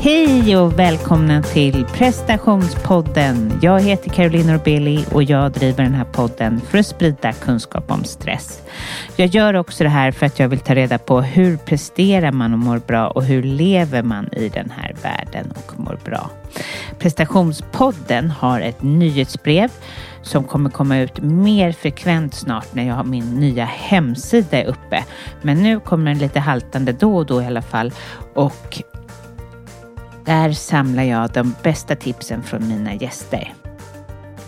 Hej och välkomna till prestationspodden. Jag heter Caroline Norbeli och jag driver den här podden för att sprida kunskap om stress. Jag gör också det här för att jag vill ta reda på hur presterar man och mår bra och hur lever man i den här världen och mår bra. Prestationspodden har ett nyhetsbrev som kommer komma ut mer frekvent snart när jag har min nya hemsida uppe. Men nu kommer den lite haltande då och då i alla fall och där samlar jag de bästa tipsen från mina gäster.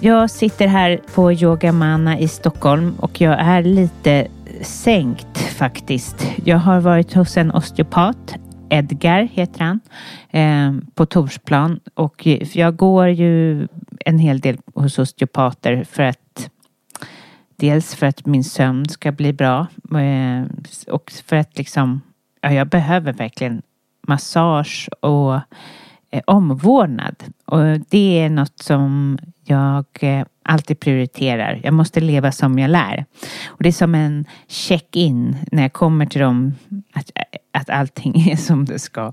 Jag sitter här på Yogamana i Stockholm och jag är lite sänkt faktiskt. Jag har varit hos en osteopat, Edgar heter han, eh, på Torsplan och jag går ju en hel del hos osteopater för att dels för att min sömn ska bli bra eh, och för att liksom, ja, jag behöver verkligen massage och eh, omvårdnad. Och det är något som jag eh, alltid prioriterar. Jag måste leva som jag lär. Och det är som en check-in när jag kommer till dem att, att allting är som det ska.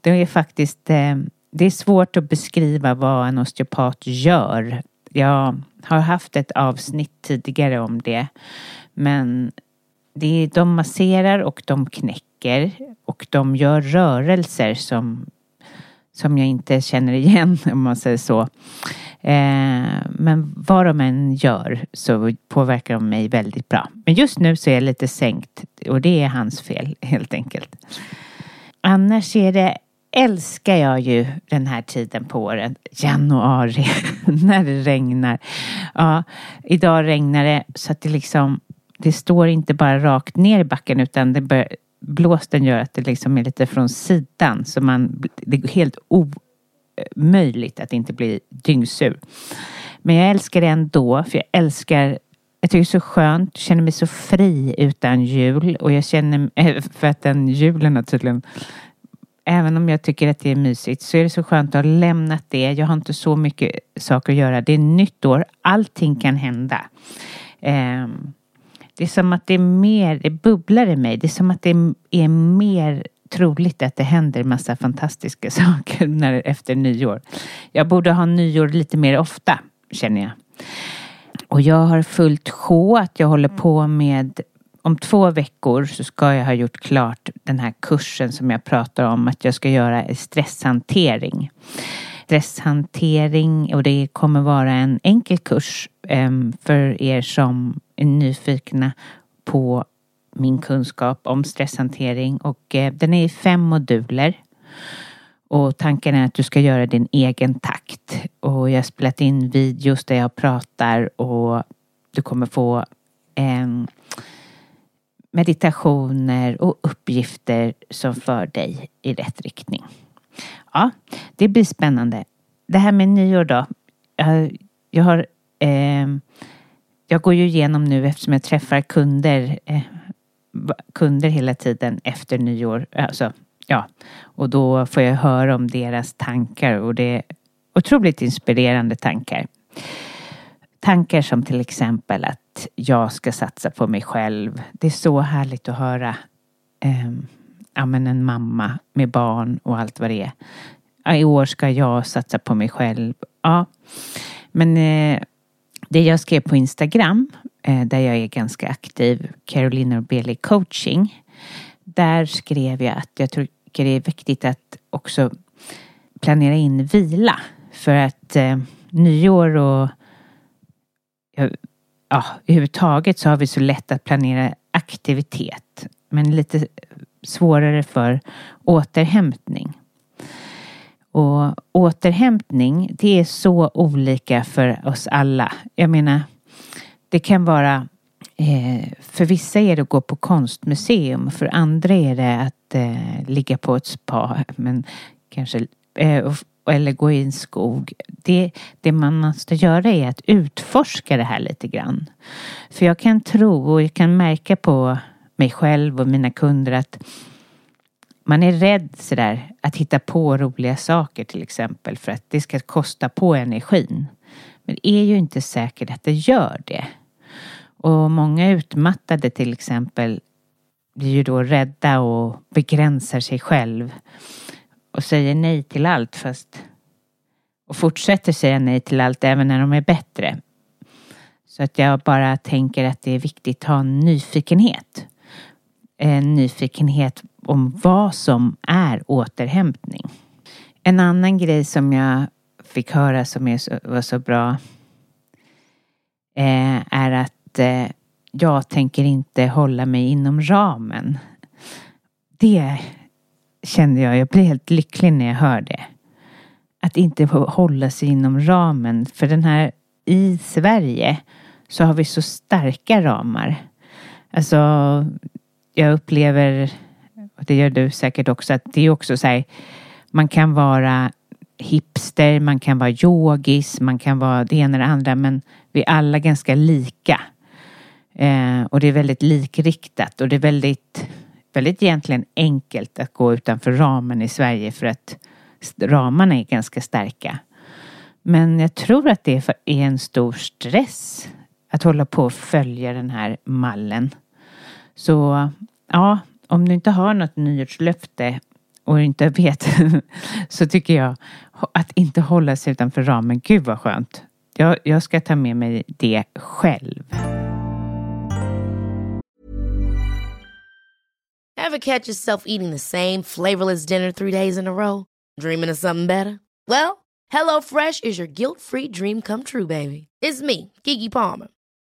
Det är faktiskt eh, det är svårt att beskriva vad en osteopat gör. Jag har haft ett avsnitt tidigare om det. Men det är, de masserar och de knäcker och de gör rörelser som, som jag inte känner igen om man säger så. Eh, men vad de än gör så påverkar de mig väldigt bra. Men just nu så är jag lite sänkt och det är hans fel helt enkelt. Annars är det älskar jag ju den här tiden på året. Januari, när det regnar. Ja, idag regnar det så att det liksom det står inte bara rakt ner i backen utan det bör, blåsten gör att det liksom är lite från sidan så man, det är helt omöjligt att inte bli dyngsur. Men jag älskar det ändå för jag älskar jag tycker det är så skönt, känner mig så fri utan jul och jag känner, eh, för att den julen har tydligen även om jag tycker att det är mysigt så är det så skönt att ha lämnat det. Jag har inte så mycket saker att göra. Det är nytt år. Allting kan hända. Um, det är som att det är mer, det bubblar i mig. Det är som att det är mer troligt att det händer massa fantastiska saker när, efter nyår. Jag borde ha nyår lite mer ofta, känner jag. Och jag har fullt sjå att jag håller på med om två veckor så ska jag ha gjort klart den här kursen som jag pratar om att jag ska göra stresshantering. Stresshantering och det kommer vara en enkel kurs ehm, för er som är nyfikna på min kunskap om stresshantering och eh, den är i fem moduler. Och tanken är att du ska göra din egen takt. Och jag har spelat in videos där jag pratar och du kommer få en meditationer och uppgifter som för dig i rätt riktning. Ja, det blir spännande. Det här med nyår då. Jag, har eh, jag går ju igenom nu eftersom jag träffar kunder eh, kunder hela tiden efter nyår. Alltså, ja, och då får jag höra om deras tankar och det är otroligt inspirerande tankar. Tankar som till exempel att jag ska satsa på mig själv. Det är så härligt att höra eh, ja, men en mamma med barn och allt vad det är. Ja, I år ska jag satsa på mig själv. Ja, men eh, det jag skrev på Instagram, eh, där jag är ganska aktiv, Carolina Norbeli coaching. Där skrev jag att jag tycker det är viktigt att också planera in vila. För att eh, nyår och ja, överhuvudtaget så har vi så lätt att planera aktivitet. Men lite svårare för återhämtning. Och återhämtning, det är så olika för oss alla. Jag menar, det kan vara eh, för vissa är det att gå på konstmuseum, för andra är det att eh, ligga på ett spa, men kanske eh, eller gå i en skog. Det, det man måste göra är att utforska det här lite grann. För jag kan tro och jag kan märka på mig själv och mina kunder att man är rädd sådär att hitta på roliga saker till exempel för att det ska kosta på energin. Men det är ju inte säkert att det gör det. Och många utmattade till exempel blir ju då rädda och begränsar sig själv och säger nej till allt fast och fortsätter säga nej till allt även när de är bättre. Så att jag bara tänker att det är viktigt att ha en nyfikenhet. En nyfikenhet om vad som är återhämtning. En annan grej som jag fick höra som är så, var så bra eh, är att eh, jag tänker inte hålla mig inom ramen. Det kände jag, jag blir helt lycklig när jag hör det. Att inte hålla sig inom ramen. För den här i Sverige så har vi så starka ramar. Alltså, jag upplever, och det gör du säkert också, att det är också så här, man kan vara hipster, man kan vara yogis, man kan vara det ena eller det andra, men vi är alla ganska lika. Eh, och det är väldigt likriktat och det är väldigt, väldigt egentligen enkelt att gå utanför ramen i Sverige för att ramarna är ganska starka. Men jag tror att det är en stor stress att hålla på och följa den här mallen. Så ja, om du inte har något nyårslöfte och inte vet så tycker jag att inte hålla sig utanför ramen, gud vad skönt. Jag, jag ska ta med mig det själv. Have catch yourself eating the same flavorless dinner three days in a row? Dreaming of something better? Well, hello fresh is your guilt free dream come true baby. It's me, Gigi Palmer.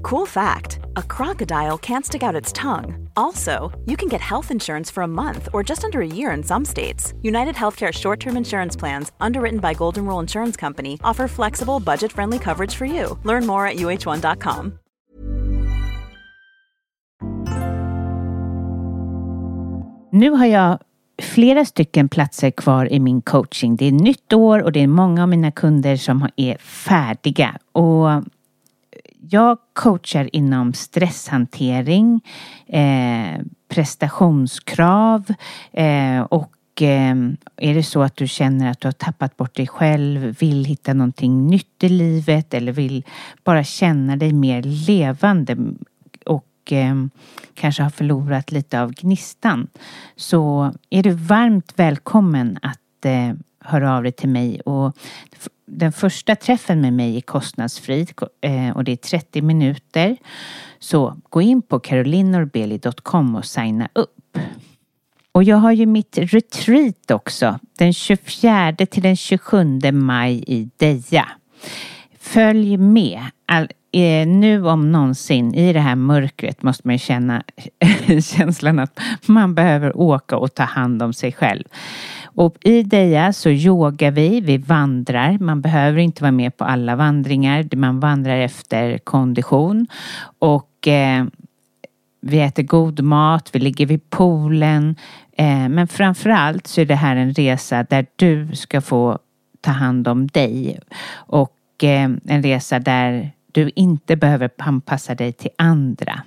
Cool fact a crocodile can't stick out its tongue. Also, you can get health insurance for a month or just under a year in some states. United Healthcare short term insurance plans, underwritten by Golden Rule Insurance Company, offer flexible, budget friendly coverage for you. Learn more at uh1.com. Nu har jag flera stycken platser kvar i min coaching. Det är nytt år och det är många av mina kunder som är färdiga. Och jag coachar inom stresshantering, eh, prestationskrav eh, och eh, är det så att du känner att du har tappat bort dig själv, vill hitta någonting nytt i livet eller vill bara känna dig mer levande och eh, kanske har förlorat lite av gnistan så är du varmt välkommen att eh, hör höra av dig till mig och den första träffen med mig är kostnadsfri eh, och det är 30 minuter. Så gå in på carolinorbeli.com och signa upp. Och jag har ju mitt retreat också den 24 till den 27 maj i Deja. Följ med. All, eh, nu om någonsin i det här mörkret måste man känna känslan att man behöver åka och ta hand om sig själv. Och i Deja så yogar vi, vi vandrar. Man behöver inte vara med på alla vandringar. Man vandrar efter kondition. Och eh, vi äter god mat, vi ligger vid poolen. Eh, men framförallt så är det här en resa där du ska få ta hand om dig. Och eh, en resa där du inte behöver anpassa dig till andra.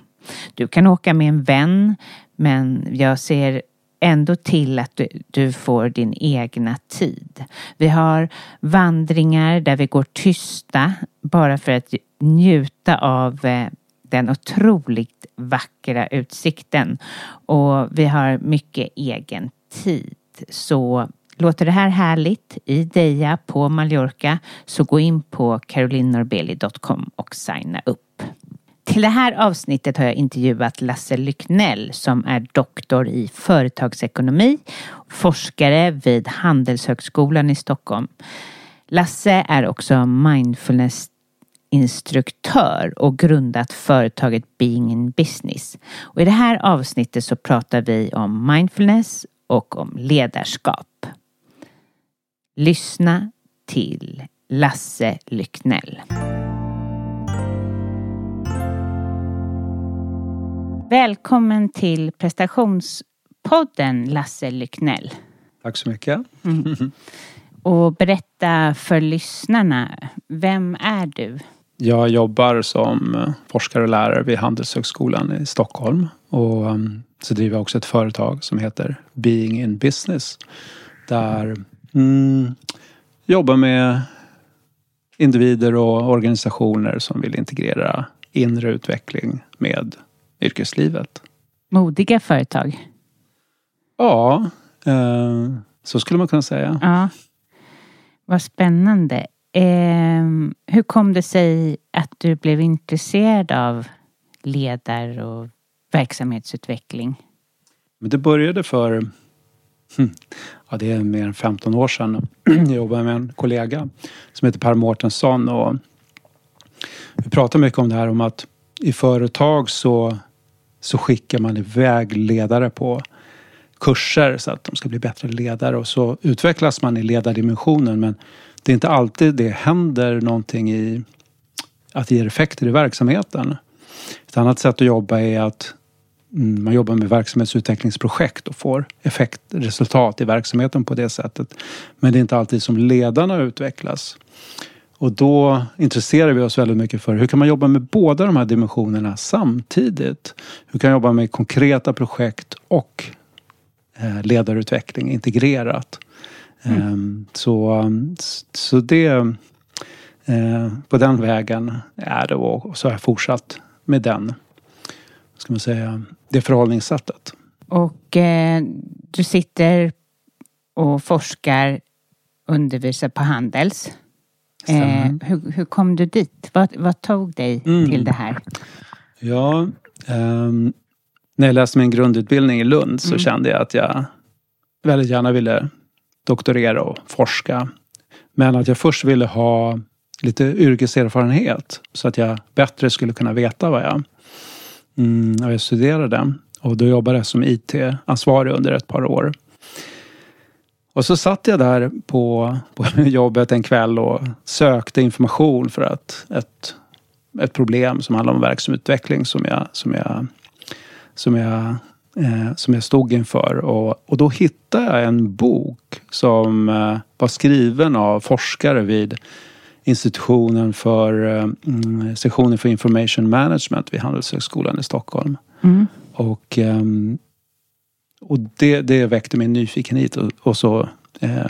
Du kan åka med en vän men jag ser ändå till att du, du, får din egna tid. Vi har vandringar där vi går tysta bara för att njuta av eh, den otroligt vackra utsikten. Och vi har mycket egen tid. Så låter det här härligt i Deja på Mallorca så gå in på carolinnorbeli.com och signa upp. Till det här avsnittet har jag intervjuat Lasse Lycknell som är doktor i företagsekonomi, forskare vid Handelshögskolan i Stockholm. Lasse är också mindfulness instruktör och grundat företaget Being in Business. Och I det här avsnittet så pratar vi om mindfulness och om ledarskap. Lyssna till Lasse Lycknell. Välkommen till prestationspodden Lasse Lycknell. Tack så mycket. Mm. Och berätta för lyssnarna, vem är du? Jag jobbar som forskare och lärare vid Handelshögskolan i Stockholm. Och um, så driver jag också ett företag som heter Being in Business. Där mm, jobbar med individer och organisationer som vill integrera inre utveckling med yrkeslivet. Modiga företag? Ja, eh, så skulle man kunna säga. Ja. Vad spännande. Eh, hur kom det sig att du blev intresserad av ledar och verksamhetsutveckling? Men det började för hm, ja, det är mer än 15 år sedan. Jag jobbade med en kollega som heter Per Mårtensson och vi pratar mycket om det här om att i företag så, så skickar man iväg ledare på kurser så att de ska bli bättre ledare och så utvecklas man i ledardimensionen men det är inte alltid det händer någonting i att det ger effekter i verksamheten. Ett annat sätt att jobba är att mm, man jobbar med verksamhetsutvecklingsprojekt och får effektresultat i verksamheten på det sättet. Men det är inte alltid som ledarna utvecklas. Och då intresserar vi oss väldigt mycket för hur kan man jobba med båda de här dimensionerna samtidigt? Hur kan man jobba med konkreta projekt och eh, ledarutveckling integrerat? Mm. Ehm, så, så det eh, på den vägen är det och så har jag fortsatt med den, ska man säga, det förhållningssättet. Och eh, du sitter och forskar, undervisar på Handels. Eh, hur, hur, kom du dit? Vad, vad tog dig mm. till det här? Ja, eh, när jag läste min grundutbildning i Lund så mm. kände jag att jag väldigt gärna ville doktorera och forska. Men att jag först ville ha lite yrkeserfarenhet så att jag bättre skulle kunna veta vad jag, mm, jag studerade. Och då jobbade jag som IT-ansvarig under ett par år. Och så satt jag där på, på jobbet en kväll och sökte information för att ett, ett problem som handlar om verksamhetsutveckling som jag, som jag, som jag, eh, som jag stod inför. Och, och då hittade jag en bok som eh, var skriven av forskare vid institutionen för eh, sektionen för information management vid Handelshögskolan i Stockholm. Mm. Och um, och det, det väckte min nyfikenhet och, och så eh,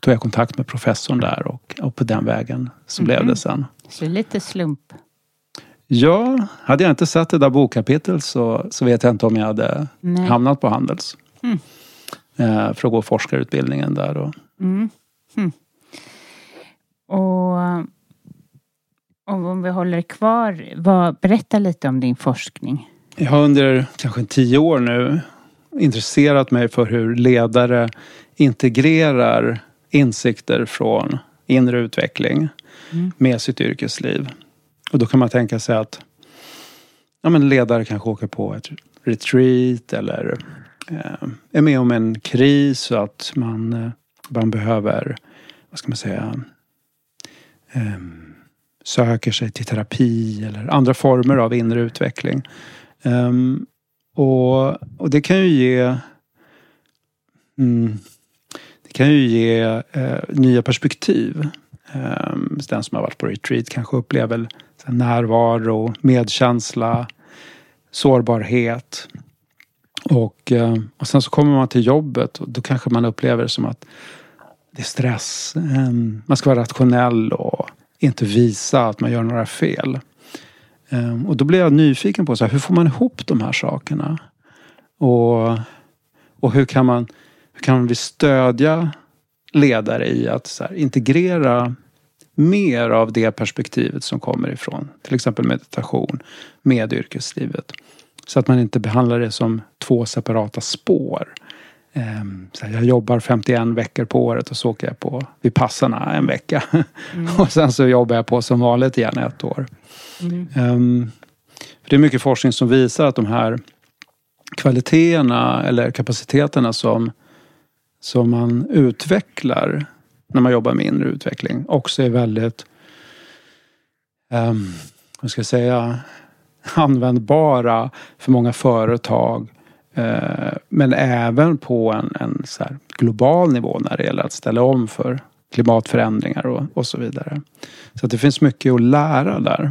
tog jag kontakt med professorn där och, och på den vägen så mm. blev det mhm. sen. Så lite slump? Ja, hade jag inte sett det där bokkapitlet så, så vet jag inte om jag hade Nej. hamnat på Handels. Mm. Eh, för att gå forskarutbildningen där. Och, mm. Mm. och om vi håller kvar, vad, berätta lite om din forskning. Jag har under kanske tio år nu intresserat mig för hur ledare integrerar insikter från inre utveckling mm. med sitt yrkesliv. Och då kan man tänka sig att ja, men ledare kanske åker på ett retreat eller eh, är med om en kris så att man, eh, man behöver, vad ska man säga, eh, söker sig till terapi eller andra former av inre utveckling. Um, och, och det kan ju ge mm, Det kan ju ge eh, nya perspektiv. Eh, den som har varit på retreat kanske upplever närvaro, medkänsla, sårbarhet. Och, eh, och sen så kommer man till jobbet och då kanske man upplever det som att det är stress. Ehm, man ska vara rationell och inte visa att man gör några fel. Ehm, och då blir jag nyfiken på så här, hur får man ihop de här sakerna? Och, och hur, kan man, hur kan vi stödja ledare i att så här, integrera mer av det perspektivet som kommer ifrån till exempel meditation med yrkeslivet. Så att man inte behandlar det som två separata spår. Ehm, så jag jobbar 51 veckor på året och så åker jag på Vipassana en vecka. Mm. och sen så jobbar jag på som vanligt igen ett år. Mm. Um, det är mycket forskning som visar att de här kvaliteterna eller kapaciteterna som, som man utvecklar när man jobbar med inre utveckling också är väldigt, um, vad ska jag säga, användbara för många företag. Eh, men även på en, en så global nivå när det gäller att ställa om för klimatförändringar och, och så vidare. Så att det finns mycket att lära där.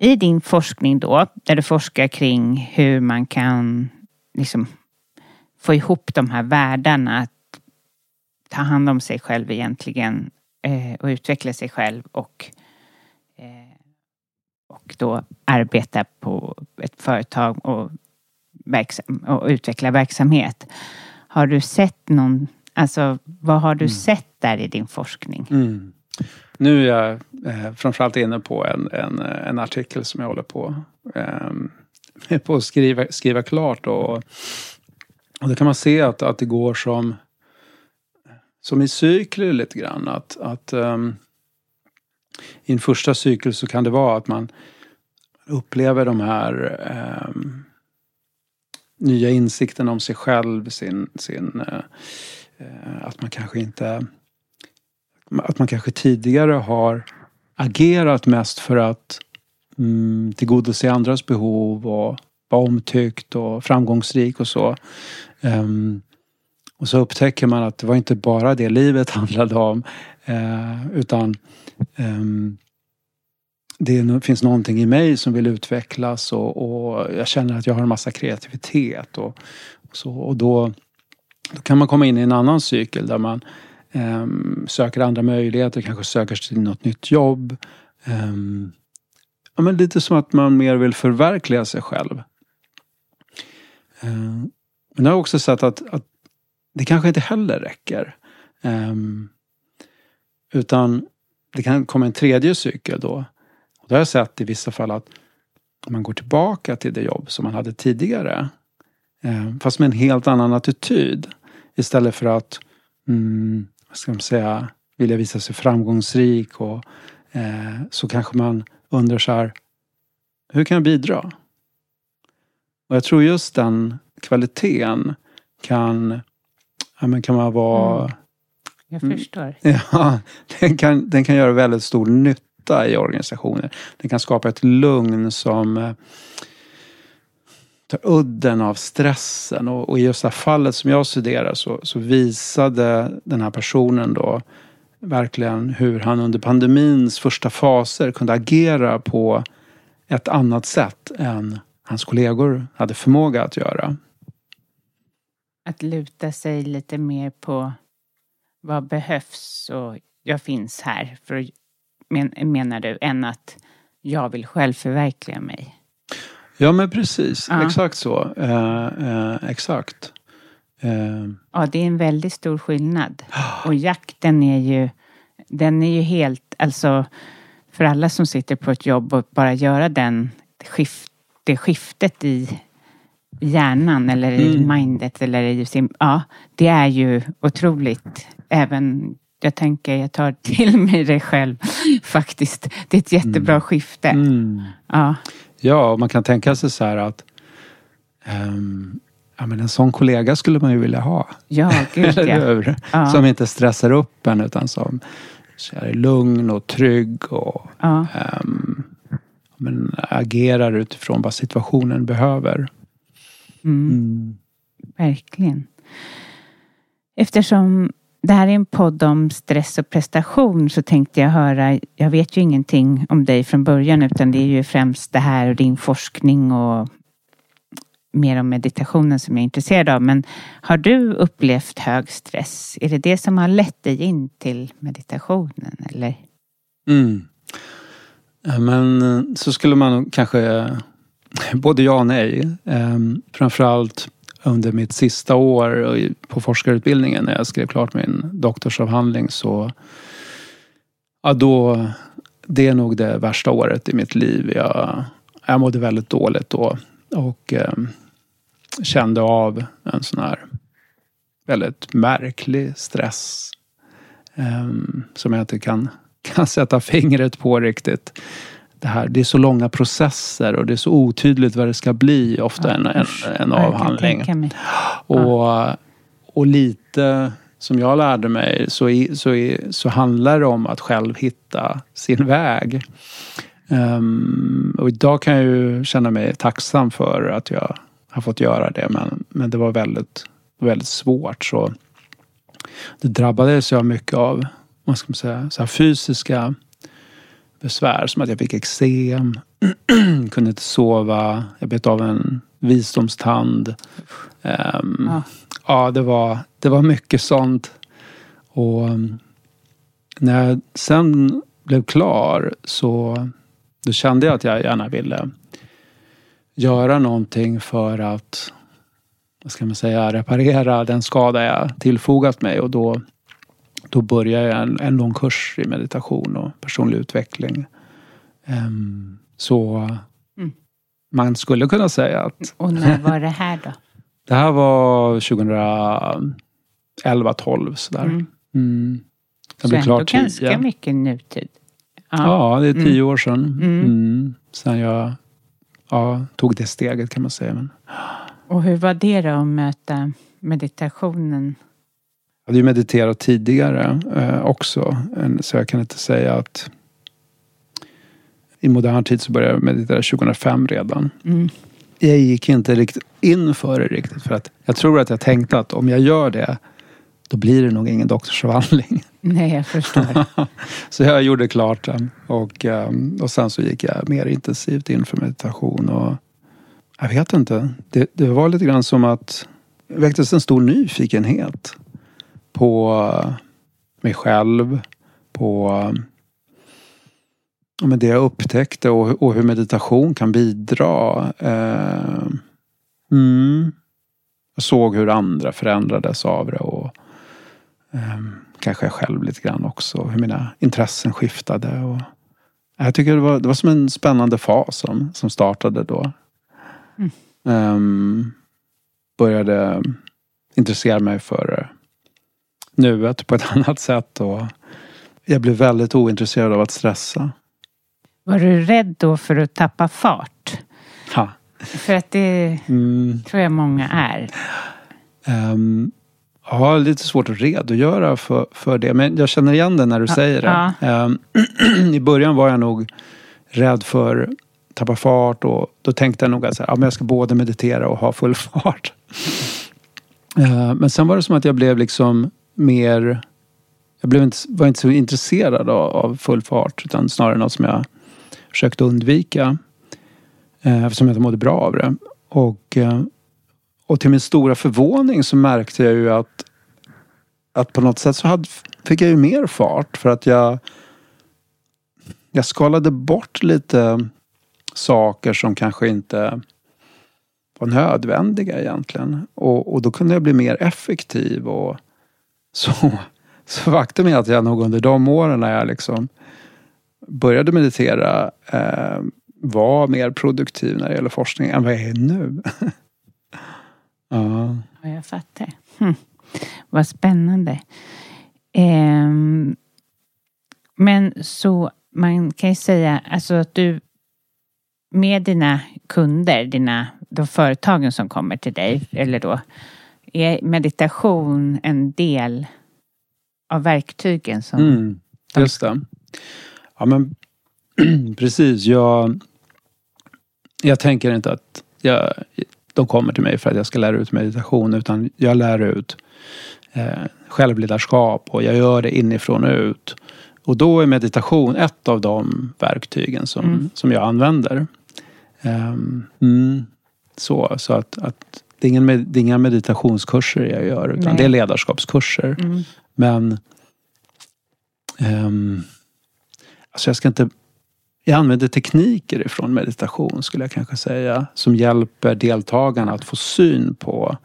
I din forskning då, där du forskar kring hur man kan liksom få ihop de här världarna, att ta hand om sig själv egentligen eh, och utveckla sig själv och, och då arbeta på ett företag och, verksam, och utveckla verksamhet. Har du sett någon, alltså vad har du mm. sett där i din forskning? Mm. Nu är jag eh, framförallt inne på en, en, en artikel som jag håller på, eh, på att skriva, skriva klart. Och, och då kan man se att, att det går som, som i cykler lite grann. Att, att um, I en första cykel så kan det vara att man upplever de här eh, nya insikterna om sig själv, sin, sin, eh, eh, att man kanske inte att man kanske tidigare har agerat mest för att mm, tillgodose andras behov och vara omtyckt och framgångsrik och så. Um, och så upptäcker man att det var inte bara det livet handlade om. Uh, utan um, det finns någonting i mig som vill utvecklas och, och, jag känner att jag har en massa kreativitet. Och, och så, och då, då kan man komma in i en annan cykel där man um, söker andra möjligheter, kanske söker sig till något nytt jobb. Um, ja, men lite som att man mer vill förverkliga sig själv. Um, men jag har också sett att, att det kanske inte heller räcker. Um, utan det kan komma en tredje cykel då. Och då har jag sett i vissa fall att man går tillbaka till det jobb som man hade tidigare. Um, fast med en helt annan attityd. Istället för att mm, vad ska man säga, vilja visa sig framgångsrik och eh, så kanske man undrar så här, hur kan jag bidra? Och jag tror just den kvaliteten kan, ja, men kan man vara... Mm. Jag förstår. Ja, den kan, den kan göra väldigt stor nytta i organisationer. Den kan skapa ett lugn som eh, tar udden av stressen. Och, och i just det här fallet som jag studerar så, så visade den här personen då verkligen hur han under pandemins första faser kunde agera på ett annat sätt än hans kollegor hade förmåga att göra. Att luta sig lite mer på vad behövs och jag finns här, för, att men, menar du, än att jag vill själv förverkliga mig? Ja men precis, ja. exakt så. Eh, eh, exakt. Eh. Ja, det är en väldigt stor skillnad. Och jakten är ju, den är ju helt, alltså för alla som sitter på ett jobb och bara göra den skift, det skiftet i hjärnan eller i mm. mindet eller i sin, ja, det är ju otroligt. Även, jag tänker, jag tar till mig det själv faktiskt. Det är ett jättebra mm. skifte. Mm. Ja. Ja, och man kan tänka sig så här att um, ja, men en sån kollega skulle man ju vilja ha. Ja, gud ja. ja. Som inte stressar upp en utan som är lugn och trygg och ja. um, men agerar utifrån vad situationen behöver. Mm. Mm. Verkligen. Eftersom det här är en podd om stress och prestation så tänkte jag höra, jag vet ju ingenting om dig från början utan det är ju främst det här och din forskning och mer om meditationen som jag är intresserad av. Men har du upplevt hög stress? Är det det som har lett dig in till meditationen eller? Mm. Men eh, så skulle man kanske både ja och nej. Ehm, framförallt under mitt sista år på forskarutbildningen när jag skrev klart min doktorsavhandling så ja, då, det är nog det värsta året i mitt liv. Jag, jag mådde väldigt dåligt då och eh, kände av en sån här väldigt märklig stress eh, som jag inte kan, kan sätta fingret på riktigt det här, det är så långa processer och det är så otydligt vad det ska bli ofta ja, en, en, en avhandling. Och, och lite som jag lärde mig så, i, så, i, så handlar det om att själv hitta sin väg. Um, och idag kan jag ju känna mig tacksam för att jag har fått göra det men, men det var väldigt, väldigt svårt. Så det drabbades jag mycket av vad ska man säga, så fysiska besvär. Som att jag fick eksem, kunde inte sova, jag bet av en visdomstand. Um, ja. ja, det var, det var mycket sånt. Och um, när jag sen blev klar så då kände jag att jag gärna ville göra någonting för att vad ska man säga, reparera den skada jag tillfogat mig. Och då då började jag en, en lång kurs i meditation och personlig utveckling. Um, så mm. man skulle kunna säga att... Och när var det här då? det här var 2011, 12 sådär. Mm. Mm. Jag blev klar tidigare. ganska mycket nutid. Ja, ja det är tio mm. år sedan. Mm. mm. Sen jag ja, tog det steget kan man säga. Men... Och hur var det då att möta meditationen jag hade ju mediterat tidigare eh, också. Så jag kan inte säga att i modern tid så började jag meditera 2005 redan. Mm. Jag gick inte riktigt in för det riktigt. För att jag tror att jag tänkte att om jag gör det då blir det nog ingen doktorsavhandling. Nej, jag förstår. så jag gjorde klart den. Och, ehm, och sen så gick jag mer intensivt in för meditation. Och jag vet inte. Det, det var lite grann som att det väcktes en stor nyfikenhet på mig själv, på men det jag upptäckte och, och hur meditation kan bidra. Eh, mm. Jag såg hur andra förändrades av det och eh, kanske jag själv lite grann också. Hur mina intressen skiftade. Och, jag tycker det var, det var som en spännande fas som, som startade då. Mm. Um, började intressera mig för nuet på ett annat sätt. Och jag blev väldigt ointresserad av att stressa. Var du rädd då för att tappa fart? Ja. För att det mm. tror jag många är. Um, jag har lite svårt att redogöra för, för det. Men jag känner igen det när du ja, säger det. Ja. Um, I början var jag nog rädd för att tappa fart och då tänkte jag nog att ja, men jag ska både meditera och ha full fart. Uh, men sen var det som att jag blev liksom mer... Jag blev inte, var inte så intresserad av, av full fart utan snarare något som jag försökte undvika. Eh, eftersom jag inte mådde bra av det. Och, eh, och till min stora förvåning så märkte jag ju att, att på något sätt så hade, fick jag ju mer fart för att jag jag skalade bort lite saker som kanske inte var nödvändiga egentligen. Och, och då kunde jag bli mer effektiv och så, så faktum är att jag nog under de åren när jag liksom började meditera eh, var mer produktiv när det gäller forskning än vad jag är nu. ja. ja, jag fattar. Hm. Vad spännande. Eh, men så man kan ju säga alltså att du med dina kunder, dina, de företagen som kommer till dig, eller då är meditation en del av verktygen som... Mm, just det. Ja men precis. Jag, jag tänker inte att jag, de kommer till mig för att jag ska lära ut meditation utan jag lär ut eh, självledarskap och jag gör det inifrån och ut. Och då är meditation ett av de verktygen som, Mm. som jag använder. Ehm, mm, så så att, att det, är ingen, med- det är inga meditationskurser jag gör utan Nej. det är ledarskapskurser. Mm. Men ehm, alltså jag ska inte jag använder tekniker ifrån meditation skulle jag kanske säga. Som hjälper deltagarna att få syn på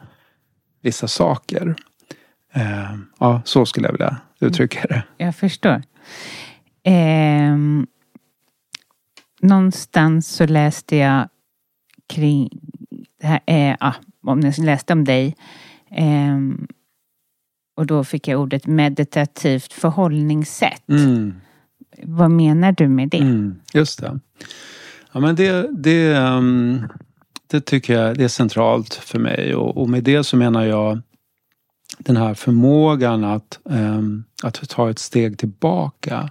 vissa saker. Ehm, ja, så skulle jag vilja uttrycka det. Jag förstår. Ehm, någonstans så läste jag kring, det här, eh, ah, om jag läste om dig. Ehm, och då fick jag ordet meditativt förhållningssätt. Mm. Vad menar du med det? Mm, just det. Ja, men det, det, ehm, det tycker jag det är centralt för mig. Och, och med det så menar jag den här förmågan att, ehm, att ta ett steg tillbaka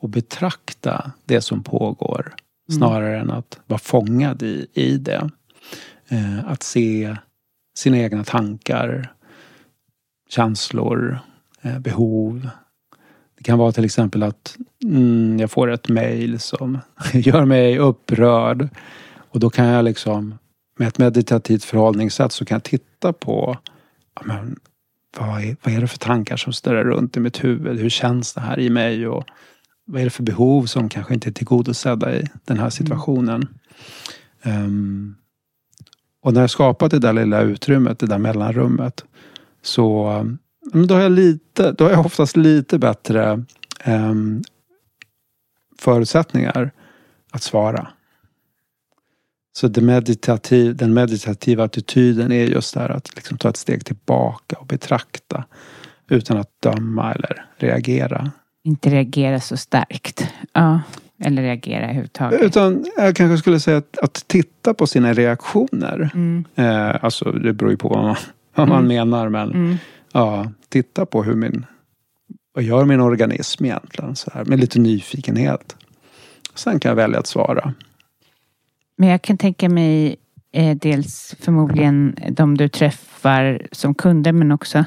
och betrakta det som pågår. Snarare än att vara fångad i, i det. Eh, att se sina egna tankar, känslor, eh, behov. Det kan vara till exempel att mm, jag får ett mejl som gör mig upprörd. Och då kan jag liksom med ett meditativt förhållningssätt så kan jag titta på ja, men, vad, är, vad är det för tankar som snurrar runt i mitt huvud? Hur känns det här i mig? Och vad är det för behov som kanske inte är tillgodosedda i den här situationen? Ehm, och när jag skapat det där lilla utrymmet, det där mellanrummet, så då har jag lite, då har jag oftast lite bättre eh, förutsättningar att svara. Så det meditativ, den meditativa attityden är just det här att liksom ta ett steg tillbaka och betrakta utan att döma eller reagera. Inte reagera så starkt. Ja, eller reagera överhuvudtaget. Utan jag kanske skulle säga att, att titta på sina reaktioner. Mm, Eh, alltså det beror ju på vad man, vad man menar men mm, ja, titta på hur min, vad gör min organism egentligen? Så här, med lite nyfikenhet. Sen kan jag välja att svara. Men jag kan tänka mig eh, dels förmodligen de du träffar som kunder men också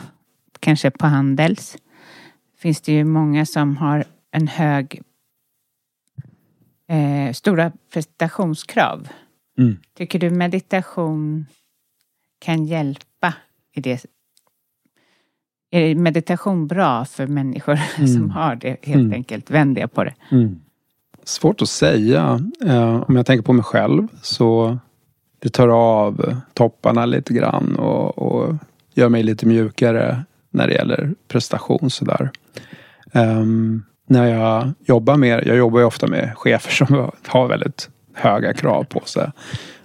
kanske på Handels. Finns det ju många som har en hög eh, stora prestationskrav. Mm. Tycker du meditation kan hjälpa i det? Är meditation bra för människor som har det helt Mm. enkelt? Vänder jag på det. Svårt att säga. Eh, om jag tänker på mig själv så det tar av topparna lite grann och, och gör mig lite mjukare när det gäller prestation sådär. Ehm, när jag jobbar med, jag jobbar ju ofta med chefer som har väldigt höga krav på sig.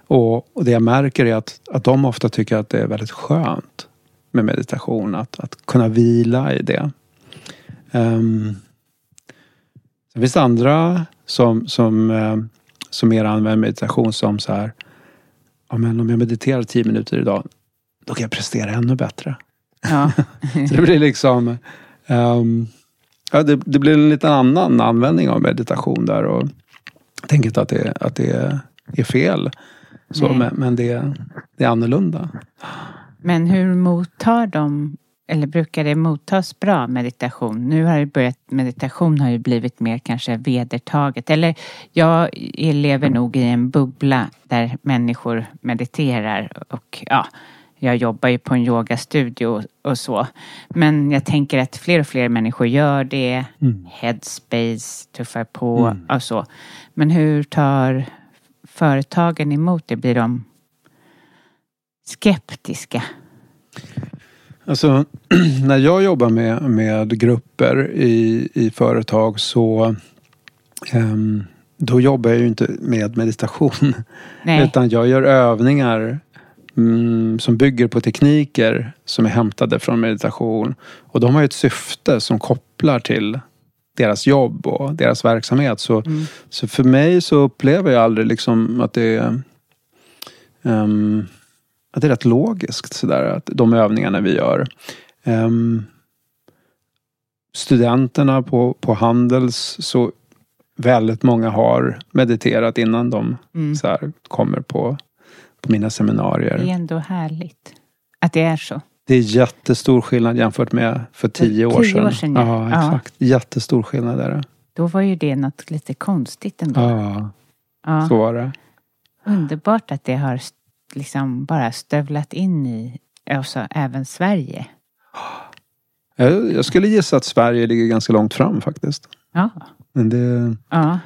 Och, och det jag märker är att, att de ofta tycker att det är väldigt skönt med meditation. Att, att kunna vila i det. Um, Sen finns det andra som, som, eh, som mer använder meditation som så här. Ja, men om jag mediterar tio minuter idag, då kan jag prestera ännu bättre. Ja. Så det blir liksom ehm, ja, det, det blir en liten annan användning av meditation där. Och jag tänker inte att det, att det är fel. Så, men men det, det är annorlunda. Men hur mottar de, eller brukar det mottas bra meditation? Nu har det börjat, meditation har ju blivit mer kanske vedertaget. Eller jag lever nog i en bubbla där människor mediterar och ja, jag jobbar ju på en yogastudio och så. Men jag tänker att fler och fler människor gör det. Headspace tuffar på och så. Men hur tar företagen emot det? Blir de skeptiska? Alltså, när jag jobbar med, med grupper i, i företag så ehm, då jobbar jag ju inte med meditation. Nej. Utan jag gör övningar mm, som bygger på tekniker som är hämtade från meditation. Och de har ju ett syfte som kopplar till deras jobb och deras verksamhet. Så, så för mig så upplever jag aldrig liksom att det är ehm, att det är rätt logiskt sådär, att de övningarna vi gör. Ehm, studenterna på, på Handels så väldigt många har mediterat innan de Mm. så här, kommer på, på mina seminarier. Det är ändå härligt att det är så. Det är jättestor skillnad jämfört med för tio år tio sedan. år sedan, ja. ja. Ja. exakt. Jättestor skillnad är det. Då var ju det något lite konstigt ändå. Ja, Ja. så var det. Underbart att det har liksom bara stövlat in i alltså, även Sverige. Jag, jag skulle gissa att Sverige ligger ganska långt fram faktiskt. Ja, Men det, ja. det har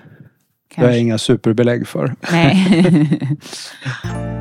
Kanske. jag inga superbelägg för. Nej.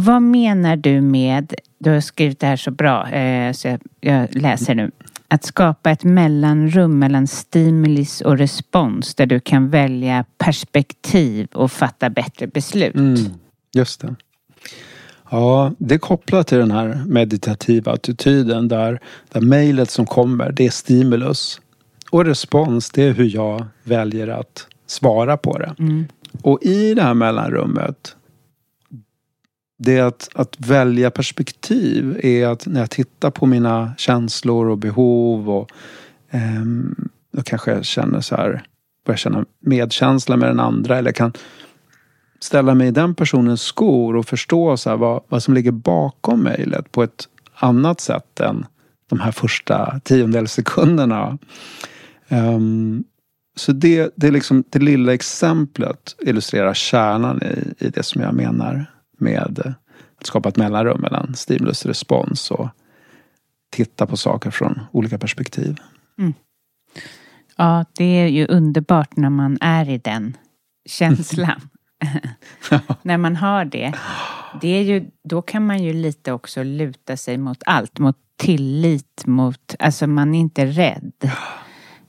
Vad menar du med, du har skrivit det här så bra, eh, så jag, jag läser nu. Att skapa ett mellanrum mellan stimulis och respons där du kan välja perspektiv och fatta bättre beslut. Mm, just det. Ja, det är kopplat till den här meditativa attityden där, där mejlet som kommer, det är stimulus. Och respons, det är hur jag väljer att svara på det. Och i det här mellanrummet, det är att, att välja perspektiv är att när jag tittar på mina känslor och behov och eh, då kanske jag känner så här, börjar känna medkänsla med den andra eller kan ställa mig i den personens skor och förstå så här vad, vad som ligger bakom mejlet på ett annat sätt än de här första tiondelssekunderna. Um, så det, det, är liksom, det lilla exemplet illustrerar kärnan i, i det som jag menar med att skapa ett mellanrum mellan stimulus och respons och titta på saker från olika perspektiv. Ja, det är ju underbart när man är i den känslan. när man har det. det är ju, då kan man ju lite också luta sig mot allt. Mot tillit, mot... Alltså man är inte rädd.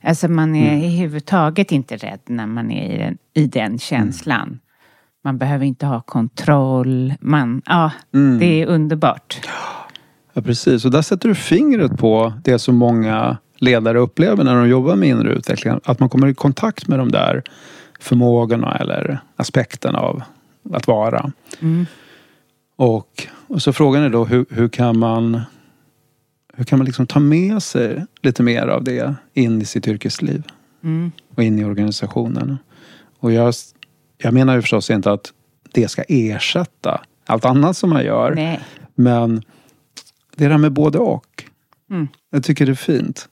Alltså man är Mm. i huvudtaget inte rädd när man är i den, i den känslan. Man behöver inte ha kontroll. Man, ja, Mm. det är underbart. Ja, precis. Och där sätter du fingret på det som många ledare upplever när de jobbar med inre utveckling. Att man kommer i kontakt med de där förmågorna eller aspekterna av att vara. Och, och så frågan är då hur, hur kan man hur kan man liksom ta med sig lite mer av det in i sitt yrkesliv? Och in i organisationen. Och jag, jag menar ju förstås inte att det ska ersätta allt annat som man gör. Nej. Men det är det här med både och. Mm. Jag tycker det är fint.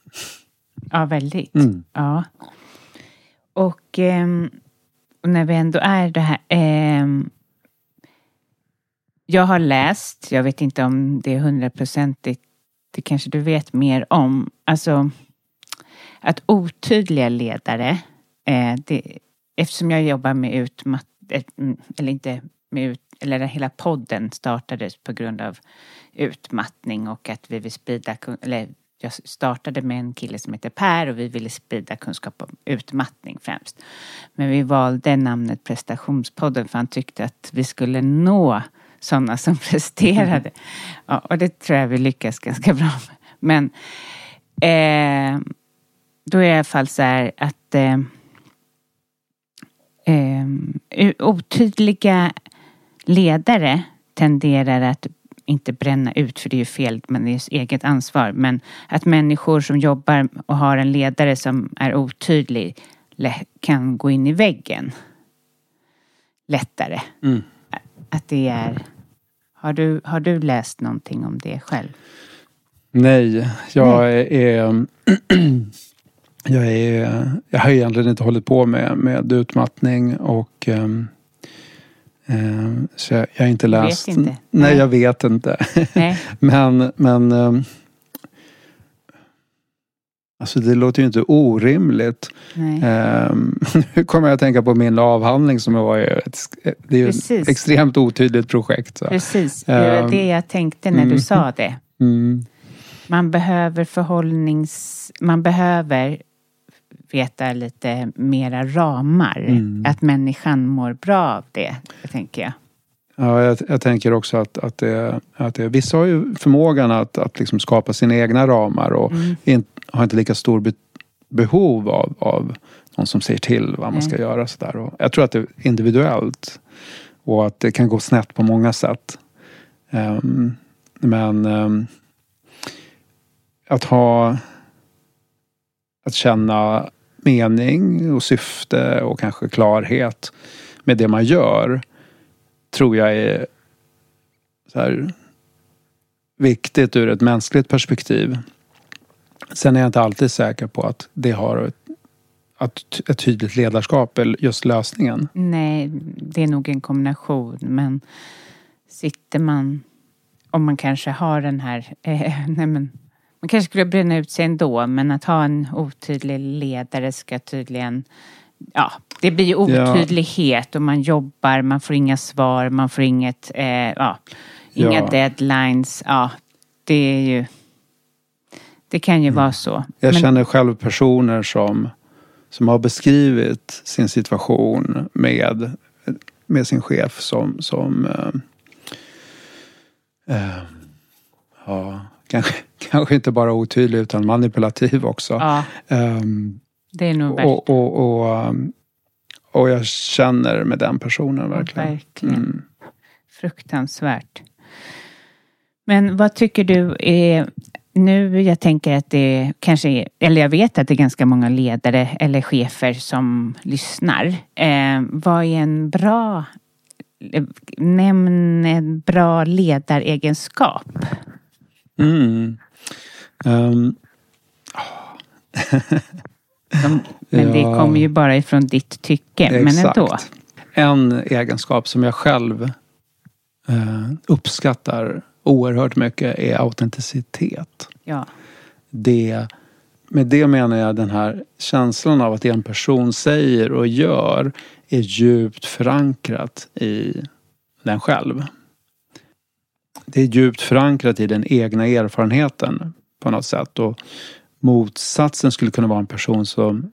Ja, väldigt. Mm. Ja. Och, och när vi ändå är det här. ehm, jag har läst, jag vet inte om det är hundraprocentigt, det kanske du vet mer om. Alltså att otydliga ledare, eh, det, eftersom jag jobbar med utmatt, eh, eller inte med ut, eller hela podden startades på grund av utmattning och att vi vill sprida, eller jag startade med en kille som heter Per och vi ville sprida kunskap om utmattning främst. Men vi valde namnet prestationspodden för han tyckte att vi skulle nå sådana som presterade. Ja, och det tror jag vi lyckas ganska bra med. Men eh, då är det i alla fall så här att eh, eh, otydliga ledare tenderar att inte bränna ut, för det är ju fel, men det är eget ansvar. Men att människor som jobbar och har en ledare som är otydlig kan gå in i väggen lättare. Mm. Att det är... Har du, har du läst någonting om det själv? Nej, jag Nej. är... jag, är jag har egentligen inte hållit på med, med utmattning och um, um, så jag, jag har inte läst. Vet inte. Nej, Nej, jag vet inte. Men men um, Alltså det låter ju inte orimligt. Um, nu kommer jag att tänka på min avhandling som var ett, det är ett extremt otydligt projekt. Så. Precis, det var det jag tänkte när mm. du sa det. Mm. Man behöver förhållnings... Man behöver veta lite mera ramar. Mm. Att människan mår bra av det, tänker jag. Ja, jag, jag, tänker också att, att, det, att det, vissa har ju förmågan att, att liksom skapa sina egna ramar och mm. in, har inte lika stor be, behov av, av någon som säger till vad man ska mm. göra. Så Och jag tror att det är individuellt och att det kan gå snett på många sätt. Um, men um, att ha att känna mening och syfte och kanske klarhet med det man gör tror jag är så här, viktigt ur ett mänskligt perspektiv. Sen är jag inte alltid säker på att det har ett, att ett tydligt ledarskap eller just lösningen. Nej, det är nog en kombination. Men sitter man, om man kanske har den här, eh, nej men, man kanske skulle bränna ut sig ändå, men att ha en otydlig ledare ska tydligen ja, det blir otydlighet ja. och man jobbar, man får inga svar, man får inget, eh, ja, inga ja. deadlines. Ja, det är ju, det kan ju mm. vara så. Jag Men, känner själv personer som, som har beskrivit sin situation med, med sin chef som, som eh, eh, ja, kanske, kanske inte bara otydlig utan manipulativ också. Ja. Um, det är nog och, och, och, um, och, jag känner med den personen verkligen. verkligen. Mm. Fruktansvärt. Men vad tycker du är nu, jag tänker att det kanske är, eller jag vet att det är ganska många ledare eller chefer som lyssnar. Eh, vad är en bra, nämn en bra ledaregenskap? Mm. Um. De, men ja. det kommer ju bara ifrån ditt tycke. Exakt. Men ändå. En egenskap som jag själv eh, uppskattar oerhört mycket är autenticitet. Ja. Det, med det menar jag den här känslan av att det en person säger och gör är djupt förankrat i den själv. Det är djupt förankrat i den egna erfarenheten på något sätt. Och Motsatsen skulle kunna vara en person som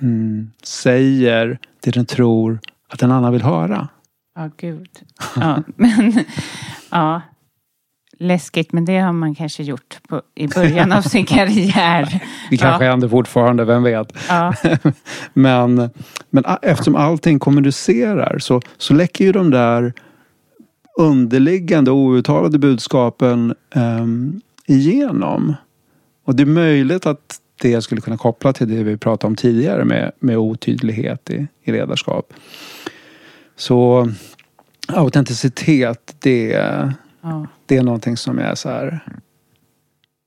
mm, säger det den tror att en annan vill höra. Ja, oh, gud. Ja, men, ja. Läskigt, men det har man kanske gjort på, i början av sin karriär. Det kanske ja. händer fortfarande, vem vet. Ja. men, men eftersom allting kommunicerar så, så läcker ju de där underliggande outtalade budskapen um, igenom. Och det är möjligt att det skulle kunna koppla till det vi pratade om tidigare med, med otydlighet i, i ledarskap. Så autenticitet, det, ja. det är någonting som är så här...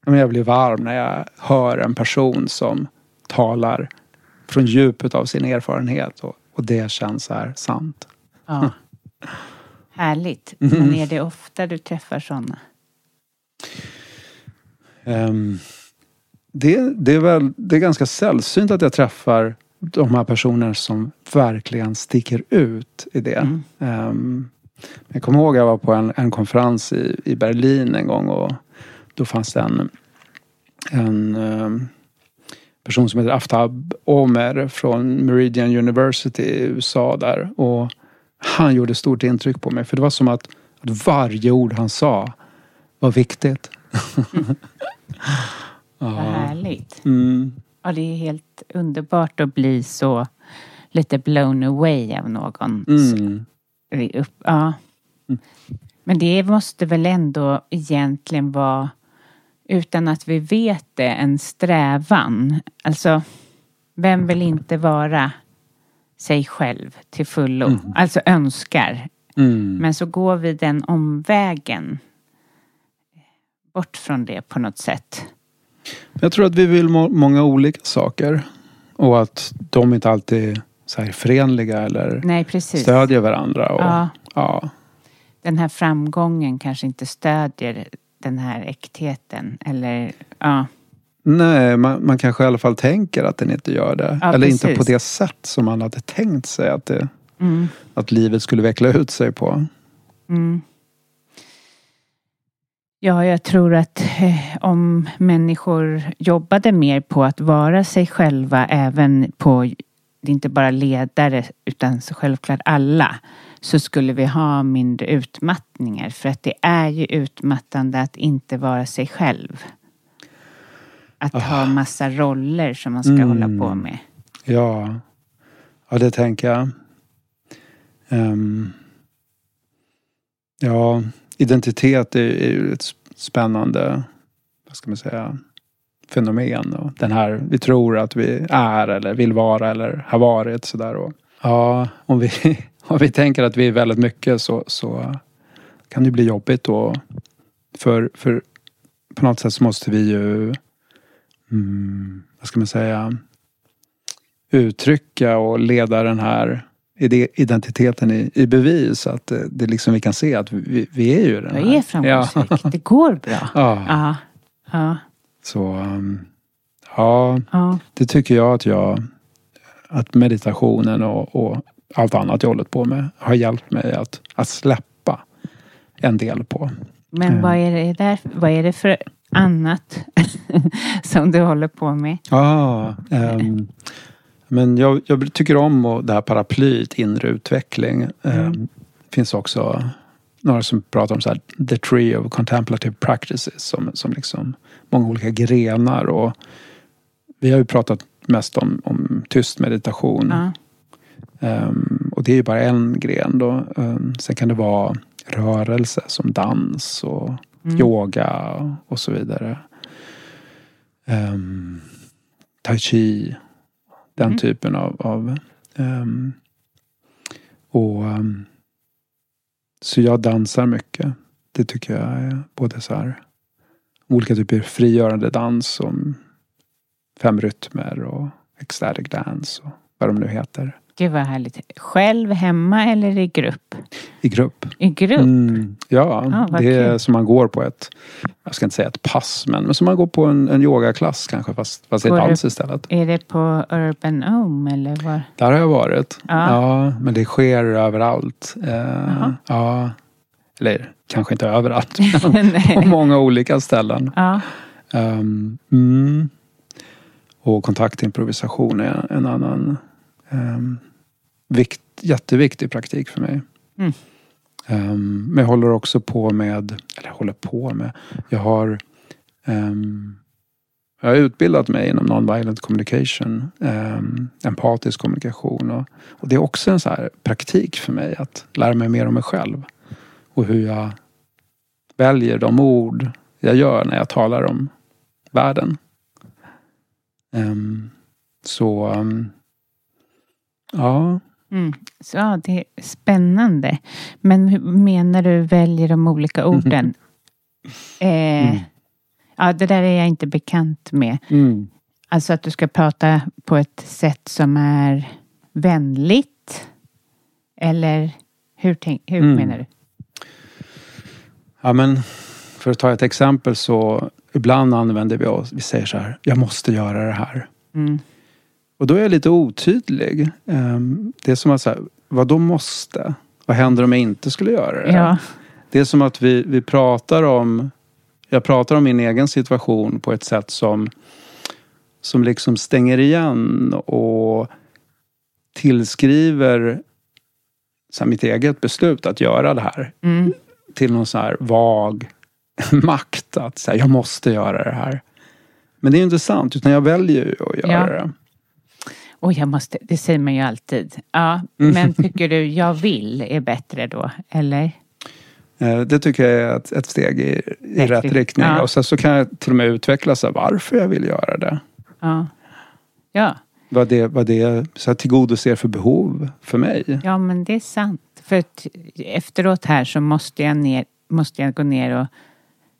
Jag blir varm när jag hör en person som talar från djupet av sin erfarenhet och, och det känns så här sant. Ja. Härligt. Men är det ofta du träffar sådana? Um, det, det, är väl, det är ganska sällsynt att jag träffar de här personerna som verkligen sticker ut i det. Mm. Um, jag kommer ihåg att jag var på en, en konferens i, i Berlin en gång och då fanns det en, en um, person som heter Aftab Omer från Meridian University i USA där. Och han gjorde stort intryck på mig för det var som att, att varje ord han sa var viktigt. Mm. Vad härligt. Mm. Ja, det är helt underbart att bli så lite blown away av någon. Mm. Upp, ja. Men det måste väl ändå egentligen vara, utan att vi vet det, en strävan. Alltså, vem vill inte vara sig själv till fullo? Alltså önskar. Mm. Men så går vi den omvägen bort från det på något sätt. Jag tror att vi vill må- många olika saker. Och att de inte alltid är så här förenliga eller Nej, precis. stödjer varandra. Och, Ja. ja. Den här framgången kanske inte stödjer den här äktheten. Eller, ja. Nej, man, man kanske i alla fall tänker att den inte gör det. Ja, eller precis. inte på det sätt som man hade tänkt sig att, det, Mm, att livet skulle veckla ut sig på. mm. Ja, jag tror att eh, om människor jobbade mer på att vara sig själva även på, det är inte bara ledare utan så självklart alla, så skulle vi ha mindre utmattningar. För att det är ju utmattande att inte vara sig själv. Att ha massa roller som man ska Mm. hålla på med. Ja, ja det tänker jag. Ehm, ja, identitet är, är ju ett spännande, vad ska man säga, fenomen. Och den här, vi tror att vi är eller vill vara eller har varit sådär. Och, ja, om vi, om vi tänker att vi är väldigt mycket så, så kan det bli jobbigt då. För, för på något sätt så måste vi ju, mm, vad ska man säga, uttrycka och leda den här identiteten i, i bevis. Att det, det liksom vi kan se att vi, vi är ju den Jag här. är framgångsrik. Det går bra. Ja. Ja. Ja. Så um, ja, ja. det tycker jag att jag att meditationen och, och allt annat jag hållit på med har hjälpt mig att, att släppa en del på. Men vad, är det där, vad är det för annat som du håller på med? Ja, ehm, men jag, jag tycker om och det här paraplyet inre utveckling. Ehm, Det finns också några som pratar om så här, the tree of contemplative practices som, som liksom många olika grenar. Och vi har ju pratat mest om, om tyst meditation. Ja. Ehm, och det är ju bara en gren då. Ehm, sen kan det vara rörelse som dans och yoga och så vidare. Um, tai chi. Den Mm. typen av... av ehm, och ehm, Så jag dansar mycket. Det tycker jag är både så här olika typer av frigörande dans som fem rytmer och ecstatic dance och vad de nu heter. Gud vad härligt. Själv, hemma eller i grupp? I grupp. I grupp? Mm, ja, vad det är kul. som man går på ett, jag ska inte säga ett pass, men, men som man går på en, en yogaklass kanske fast, fast Går du- dans istället. Är det på Urban Home eller var? Där har jag varit. Ja. Ja, men det sker överallt. Eh, ja, eller kanske inte överallt, men på många olika ställen. Ja. Um, mm. Och kontaktimprovisation är en annan um, vikt, jätteviktig praktik för mig. Mm. Um, men jag håller också på med, eller jag håller på med, jag har um, jag har utbildat mig inom non-violent communication, um, empatisk kommunikation. Och, och det är också en så här praktik för mig att lära mig mer om mig själv. Och hur jag väljer de ord jag gör när jag talar om världen. Ehm, så ehm, ja, Mm. Så, ja, det är spännande. Men hur menar du väljer de olika orden? Eh, Mm. Ja, det där är jag inte bekant med. mm. Alltså att du ska prata på ett sätt som är vänligt. Eller hur, tänk, hur Mm. menar du? ja men för att ta ett exempel så ibland använder vi oss, vi säger så här, jag måste göra det här. Och då är jag lite otydlig. Ehm, det är som att vad då måste? Vad händer om jag inte skulle göra det? Ja. Det är som att vi, vi pratar om Jag pratar om min egen situation på ett sätt som Som liksom stänger igen och tillskriver så här, mitt eget beslut att göra det här Mm. till någon sån här vag makt. Att säga, jag måste göra det här. Men det är ju inte sant, utan jag väljer ju att göra Ja. det. Och jag måste, det säger man ju alltid. Ja, men tycker du jag vill är bättre då? Eller? Eh, Det tycker jag är ett, ett steg i, i Rätt rätt rikt- riktning. ja. Och sen så kan jag till och med utveckla så här, varför jag vill göra det. Ja. Ja. Vad det, vad det så här, tillgodoser för behov för mig. ja, men det är sant. För att efteråt här så måste jag, ner, måste jag gå ner och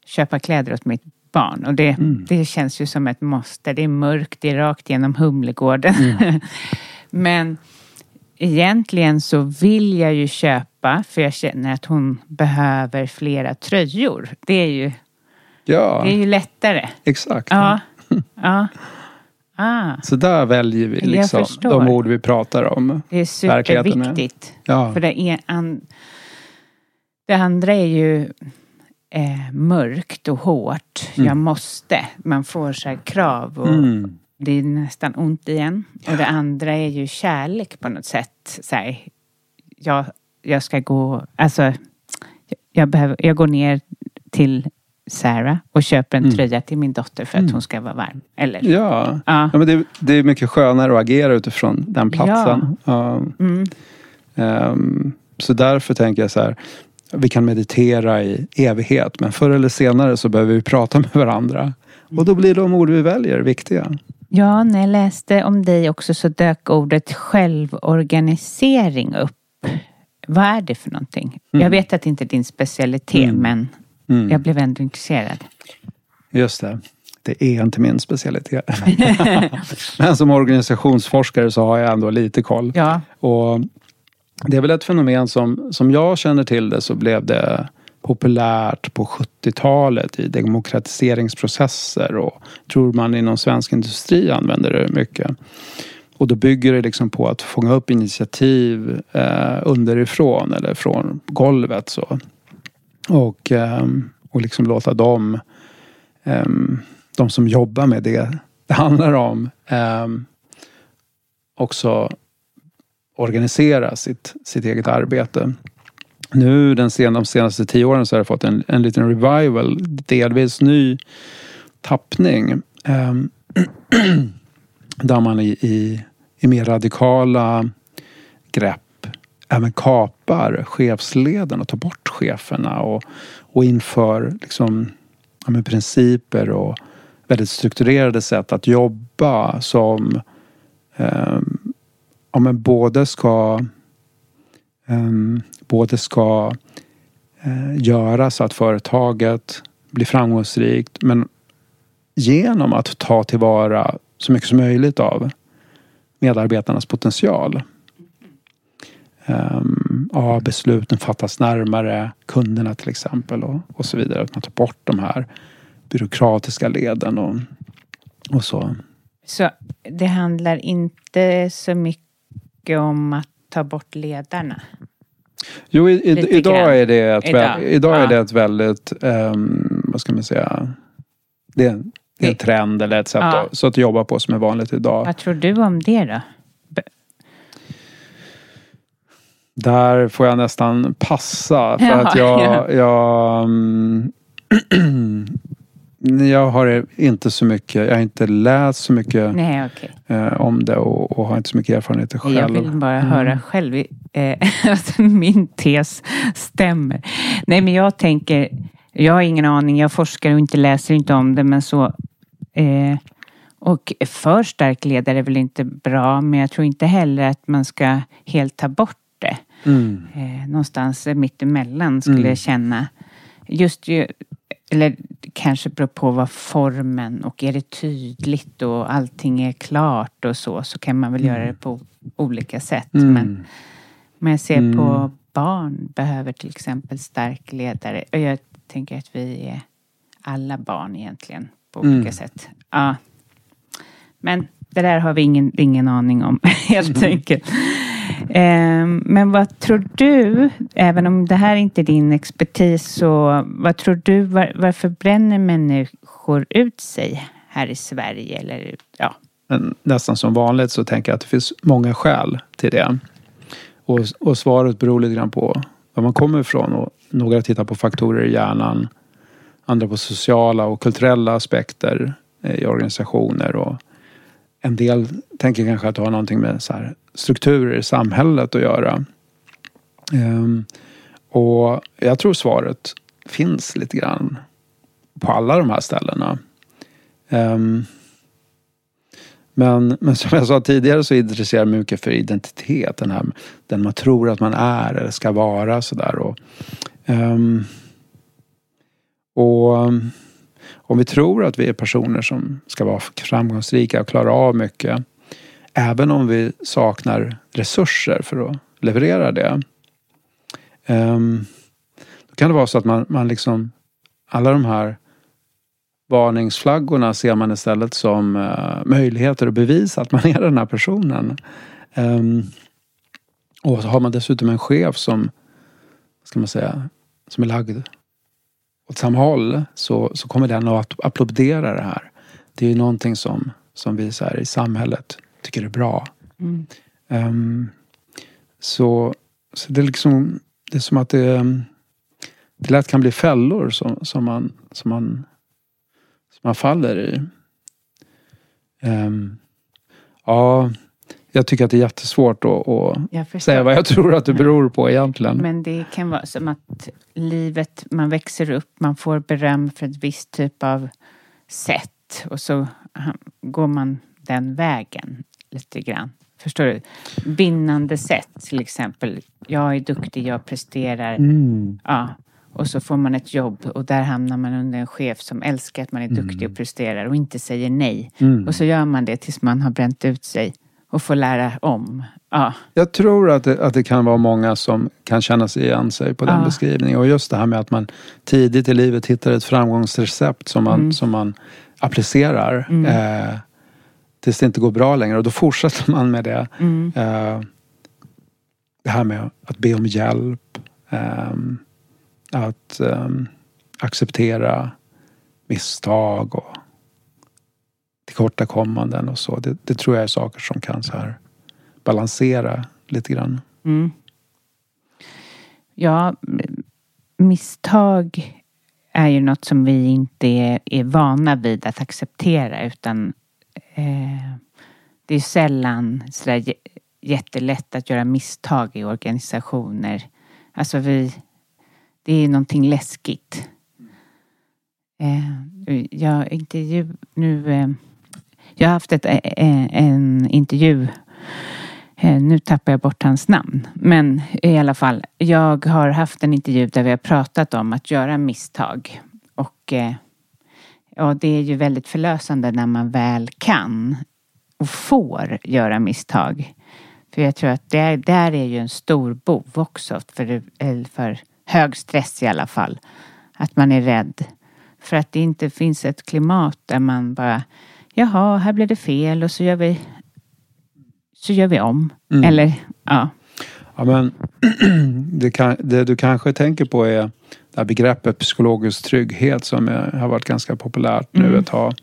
köpa kläder åt mitt barn. Och det, det känns ju som ett måste. Det är mörkt, det är rakt genom Humlegården. men egentligen så vill jag ju köpa för jag känner att hon behöver flera tröjor. Det är ju, Ja, det är ju lättare. exakt. Ja. ja. Ah, Så där väljer vi liksom de ord vi pratar om. det är- superviktigt. Ja. För det, är an, det andra är ju eh, mörkt och hårt. Jag måste. Man får så krav och Mm. det är nästan ont igen. Och det andra är ju kärlek på något sätt. Så här, jag, jag ska gå, alltså jag, jag, behöver, jag går ner till Sarah och köper en tröja till min dotter för att hon ska vara varm. Eller? Mm. Ja, Ja. ja men det, det är mycket skönare att agera utifrån den platsen. Ja. Mm. Ehm, så därför tänker jag så här. Vi kan meditera i evighet men förr eller senare så behöver vi prata med varandra. Och då blir de ord vi väljer viktiga. Ja, när jag läste om dig också så dök ordet självorganisering upp. Vad är det för någonting? Jag vet att det inte är din specialitet, men jag blev ändå intresserad. Just det. Det är inte min specialitet. men som organisationsforskare så har jag ändå lite koll. Ja, Och det är väl ett fenomen som, som jag känner till det så blev det populärt på 70-talet i demokratiseringsprocesser och tror man inom svensk industri använder det mycket. Och då bygger det liksom på att fånga upp initiativ eh, underifrån eller från golvet så. Och, eh, och liksom låta dem, eh, de som jobbar med det det handlar om, eh, också organisera sitt, sitt eget arbete. Nu den sen, de senaste tio åren så har det fått en, en liten revival, delvis ny tappning. ehm, där man i, i, i mer radikala grepp även kapar chefsleden och tar bort cheferna och, och inför liksom, ja, principer och väldigt strukturerade sätt att jobba som ehm, ja, men både ska um, både ska uh, göra så att företaget blir framgångsrikt men genom att ta tillvara så mycket som möjligt av medarbetarnas potential. Um, ja, besluten fattas närmare kunderna till exempel och, och så vidare. Att man tar bort de här byråkratiska leden och, och så. så det handlar inte så mycket om att ta bort ledarna. Jo, i, i, idag, är det ett, Idag. idag. idag är Ja. det ett väldigt, ehm, vad ska man säga, det är det är en trend eller ett sätt Ja. att, så att jobba på som är vanligt idag. Vad tror du om det då? Där får jag nästan passa för Ja, att jag, ja. jag, mm, jag har inte så mycket, jag har inte läst så mycket Nej, okej. eh, om det och, och har inte så mycket erfarenheter själv. Jag vill bara Mm. höra själv eh, att min tes stämmer. Nej, men jag tänker, jag har ingen aning, jag forskar och inte läser inte om det, men så eh, och för stark ledare är väl inte bra, men jag tror inte heller att man ska helt ta bort det. Mm. Eh, någonstans mittemellan skulle Mm. jag känna. Just ju, eller kanske beror på vad formen och är det tydligt och allting är klart och så, så kan man väl göra det på olika sätt. Mm. Men, men jag ser Mm. på barn behöver till exempel stark ledare. Och jag tänker att vi är alla barn egentligen på olika Mm. sätt. Ja. Men det där har vi ingen, ingen aning om helt enkelt. Ehm, men vad tror du, även om det här inte är din expertis, så vad tror du, var, varför bränner människor ut sig här i Sverige? Eller, ja. Nästan som vanligt så tänker jag att det finns många skäl till det. Och, och svaret beror lite grann på var man kommer ifrån. Och några tittar på faktorer i hjärnan. Andra på sociala och kulturella aspekter eh, i organisationer. Och en del tänker kanske att det har någonting med så här strukturer i samhället att göra. Um, och jag tror svaret finns lite grann på alla de här ställena. Um, men, men som jag sa tidigare så intresserar jag mig mycket för identitet. Den, här, den man tror att man är eller ska vara sådär. Och, um, och om vi tror att vi är personer som ska vara framgångsrika och klara av mycket. Även om vi saknar resurser för att leverera det. Ehm, då kan det vara så att man, man liksom alla de här varningsflaggorna ser man istället som eh, möjligheter att bevisa att man är den här personen. Ehm, och så har man dessutom en chef som, ska man säga, som är lagd åt samma håll så, så kommer den att applådera det här. Det är ju någonting som, som vi så här i samhället tycker är bra. Mm. Um, så, så det är liksom, det är som att det, det lätt kan bli fällor som, som, man, som, man, som man faller i. Um, ja, jag tycker att det är jättesvårt att, att säga vad jag tror att det beror på egentligen. Men det kan vara som att livet, man växer upp, man får beröm för ett visst typ av sätt och så går man den vägen lite grann. Förstår du? Vinnande sätt till exempel. Jag är duktig, jag presterar. Mm. Ja. Och så får man ett jobb och där hamnar man under en chef som älskar att man är duktig mm. och presterar och inte säger nej. Mm. Och så gör man det tills man har bränt ut sig och få lära om. Ja. Jag tror att det, att det kan vara många som kan känna sig igen sig på den ja. beskrivningen. Och just det här med att man tidigt i livet hittar ett framgångsrecept som man, mm. som man applicerar. Mm. Eh, tills det inte går bra längre och då fortsätter man med det. Mm. Eh, det här med att be om hjälp. Eh, att eh, acceptera misstag och tillkortakommanden och så. Det, det, tror jag är saker som kan så här balansera lite grann. Mm. Ja, misstag är ju något som vi inte är, är vana vid att acceptera utan eh, det är sällan sådär jättelätt att göra misstag i organisationer. Alltså vi, det är någonting läskigt. Eh, jag intervju nu eh, jag har haft ett, eh, eh, en intervju eh, nu tappar jag bort hans namn. Men i alla fall, jag har haft en intervju där vi har pratat om att göra misstag. Och ja, det är ju väldigt förlösande när man väl kan och får göra misstag. För jag tror att det där är ju en stor bov också för, för hög stress i alla fall. Att man är rädd. För att det inte finns ett klimat där man bara jaha, här blev det fel och så gör vi, så gör vi om. Mm. Eller, ja. Ja, men det, kan, det, du kanske tänker på är det här begreppet psykologisk trygghet som är, har varit ganska populärt nu mm. ett tag.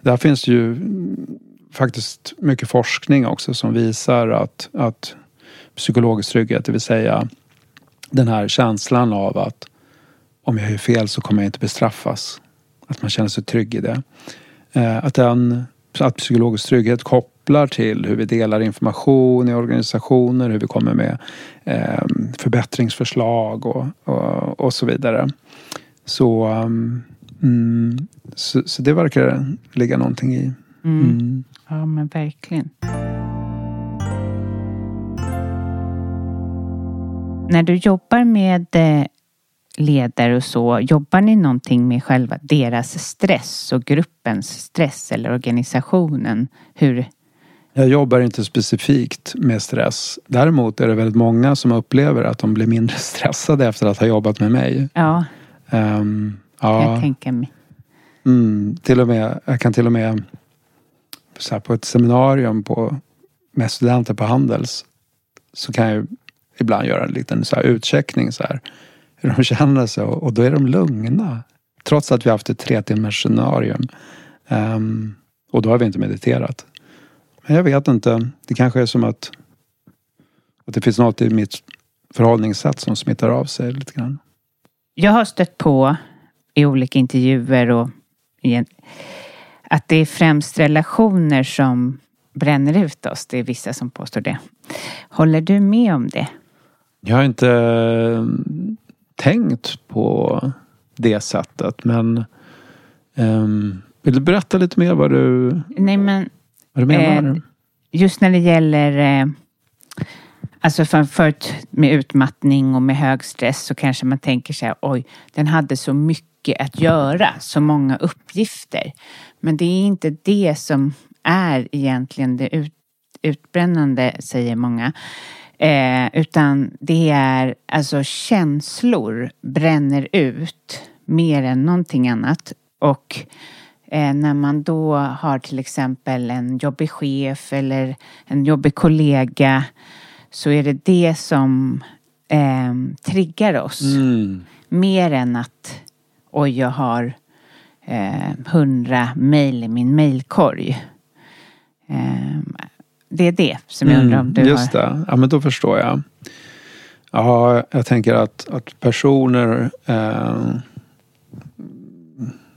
Där finns ju faktiskt mycket forskning också som visar att, att psykologisk trygghet, det vill säga den här känslan av att om jag gör fel så kommer jag inte bestraffas. Att man känner sig trygg i det. Eh, att, den, att psykologisk trygghet kopplar till hur vi delar information i organisationer, hur vi kommer med eh, förbättringsförslag och, och, och, så vidare. Så, um, mm, så, så, det verkar ligga någonting i. Mm. Mm. Ja men verkligen. När du jobbar med eh, ledare och så, jobbar ni någonting med själva deras stress och gruppens stress eller organisationen? Hur? Jag jobbar inte specifikt med stress. Däremot är det väldigt många som upplever att de blir mindre stressade efter att ha jobbat med mig. Ja, um, ja. jag tänker mig. Mm, till och med, jag kan till och med så här, på ett seminarium på, med studenter på Handels så kan jag ibland göra en liten så här utcheckning. Så här hur de känner sig och då är de lugna. Trots att vi har haft ett tre timmars scenarium. Um, och då har vi inte mediterat. Men jag vet inte. Det kanske är som att, att det finns något i mitt förhållningssätt som smittar av sig lite grann. Jag har stött på i olika intervjuer och igen, att det är främst relationer som bränner ut oss. Det är vissa som påstår det. Håller du med om det? Jag har inte tänkt på det sättet men um, vill du berätta lite mer vad du, Nej, men vad du menar? Eh, just när det gäller eh, Alltså för, förut med utmattning och med hög stress så kanske man tänker sig oj, den hade så mycket att göra, så många uppgifter. Men det är inte det som är egentligen det ut, utbrännande, säger många. Eh, utan det är alltså känslor bränner ut mer än någonting annat. Och eh, när man då har till exempel en jobbig chef eller en jobbig kollega så är det det som eh, triggar oss. Mm. Mer än att oj, jag har eh, hundra mejl i min mejlkorg. Eh, det är det som jag undrar om du Mm, Just har. det, ja men då förstår jag. Ja, jag tänker att, att personer eh,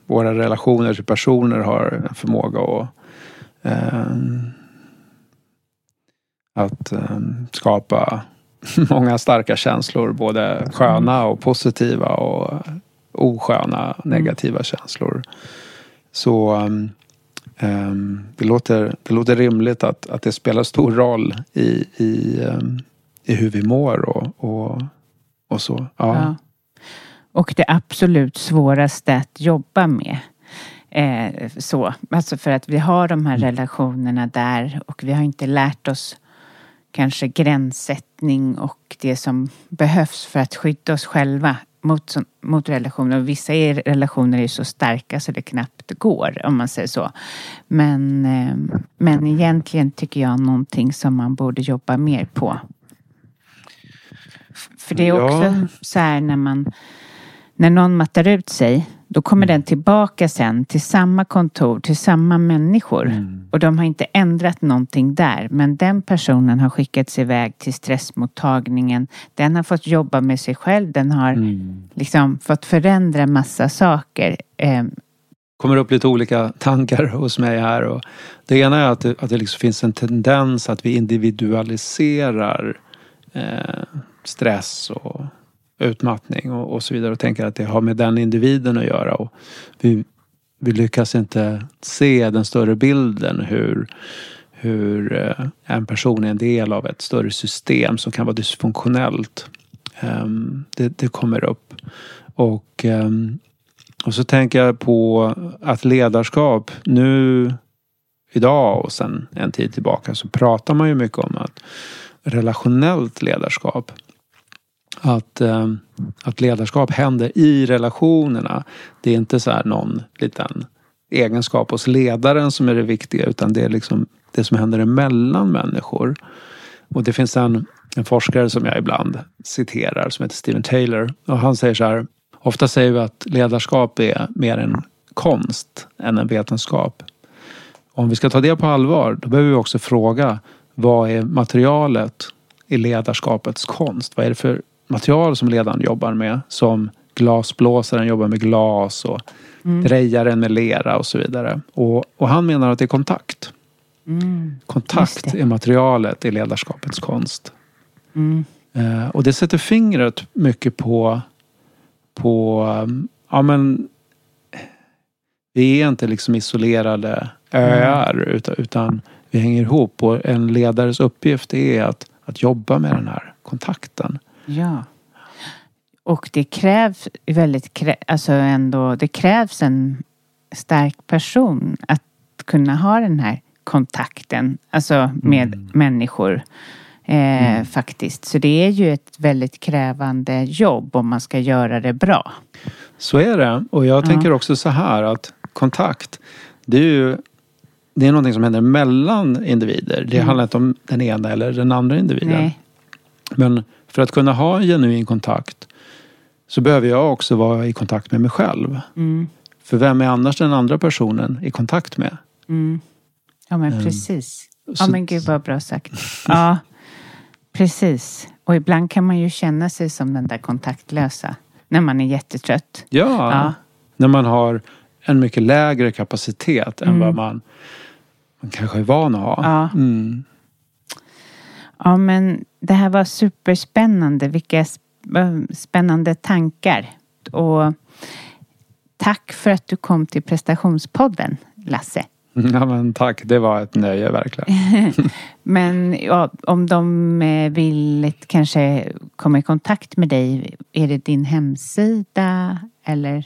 Våra relationer till personer har en förmåga att eh, Att eh, skapa många starka känslor. Både sköna och positiva och osköna negativa känslor. Så um, det, låter, det låter rimligt att, att det spelar stor roll i, i, um, i hur vi mår och, och, och så. Ja. Ja. Och det absolut svåraste att jobba med. Eh, så. Alltså för att vi har de här relationerna där och vi har inte lärt oss kanske gränssättning och det som behövs för att skydda oss själva mot, mot relationer. Och vissa är, relationer är så starka så det knappt går om man säger så. Men, eh, men egentligen tycker jag någonting som man borde jobba mer på. För det är Ja. också så här när man när någon mattar ut sig, då kommer den tillbaka sen till samma kontor, till samma människor. Och de har inte ändrat någonting där. Men den personen har skickats iväg till stressmottagningen. Den har fått jobba med sig själv. Den har liksom fått förändra massa saker. Eh, kommer upp lite olika tankar hos mig här. Och det ena är att det, att det liksom finns en tendens att vi individualiserar eh, stress och utmattning och, och så vidare och tänker att det har med den individen att göra. Och vi, vi lyckas inte se den större bilden hur, hur eh, en person är en del av ett större system som kan vara dysfunktionellt. Ehm, det, det kommer upp. Och ehm, och så tänker jag på att ledarskap nu idag och sen en tid tillbaka så pratar man ju mycket om att relationellt ledarskap. Att, eh, att ledarskap händer i relationerna. Det är inte så här någon liten egenskap hos ledaren som är det viktiga utan det är liksom det som händer emellan människor. Och det finns en, en forskare som jag ibland citerar som heter Steven Taylor. Och han säger så här. Ofta säger vi att ledarskap är mer en konst än en vetenskap. Om vi ska ta det på allvar då behöver vi också fråga vad är materialet i ledarskapets konst? Vad är det för material som ledaren jobbar med? Som glasblåsaren jobbar med glas och drejaren med lera och så vidare. Och, och han menar att det är kontakt. Kontakt Just det. är materialet i ledarskapets konst. mm, Eh, och det sätter fingret mycket på, på um, ja men vi är inte liksom isolerade öar utan, utan vi hänger ihop och en ledares uppgift är att, att jobba med den här kontakten. Ja. Och det krävs väldigt, krä- alltså ändå, det krävs en stark person att kunna ha den här kontakten, alltså med människor. Eh, Faktiskt. Så det är ju ett väldigt krävande jobb om man ska göra det bra. Så är det. Och jag tänker också så här att kontakt, det är ju det är någonting som händer mellan individer. Det handlar inte om den ena eller den andra individen. Nej. Men för att kunna ha en genuin kontakt så behöver jag också vara i kontakt med mig själv. Mm. För vem är annars den andra personen i kontakt med? Mm. Ja men precis. Ja men gud vad bra sagt. Ja, precis. Och ibland kan man ju känna sig som den där kontaktlösa. När man är jättetrött. Ja, Ja. när man har en mycket lägre kapacitet än Mm. vad man man kanske är van att ha. Ja. Mm. Ja, men det här var superspännande. Vilka sp- spännande tankar. Och tack för att du kom till prestationspodden, Lasse. Ja, men tack, det var ett nöje verkligen. Men ja, om de eh, vill kanske komma i kontakt med dig, är det din hemsida eller?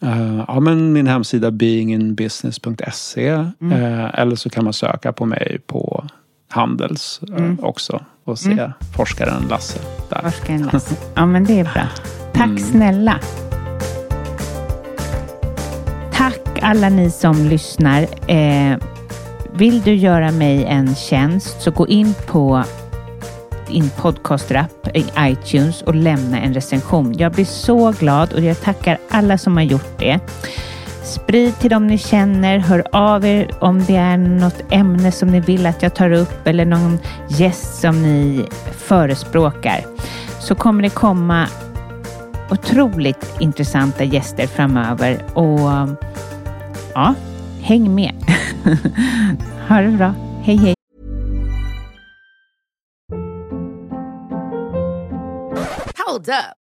Eh, ja, men min hemsida beinginbusiness.se eh, eller så kan man söka på mig på Handels eh, också och se forskaren Lasse där. Forskaren Lasse. Ja, men det är bra. Tack snälla. Tack alla ni som lyssnar. Eh, vill du göra mig en tjänst så gå in på din podcastrapp i iTunes och lämna en recension. Jag blir så glad och jag tackar alla som har gjort det. Sprid till dem ni känner. Hör av er om det är något ämne som ni vill att jag tar upp eller någon gäst som ni förespråkar. Så kommer det komma otroligt intressanta gäster framöver och ja, häng med. ha det bra. Hej hej. Hold up.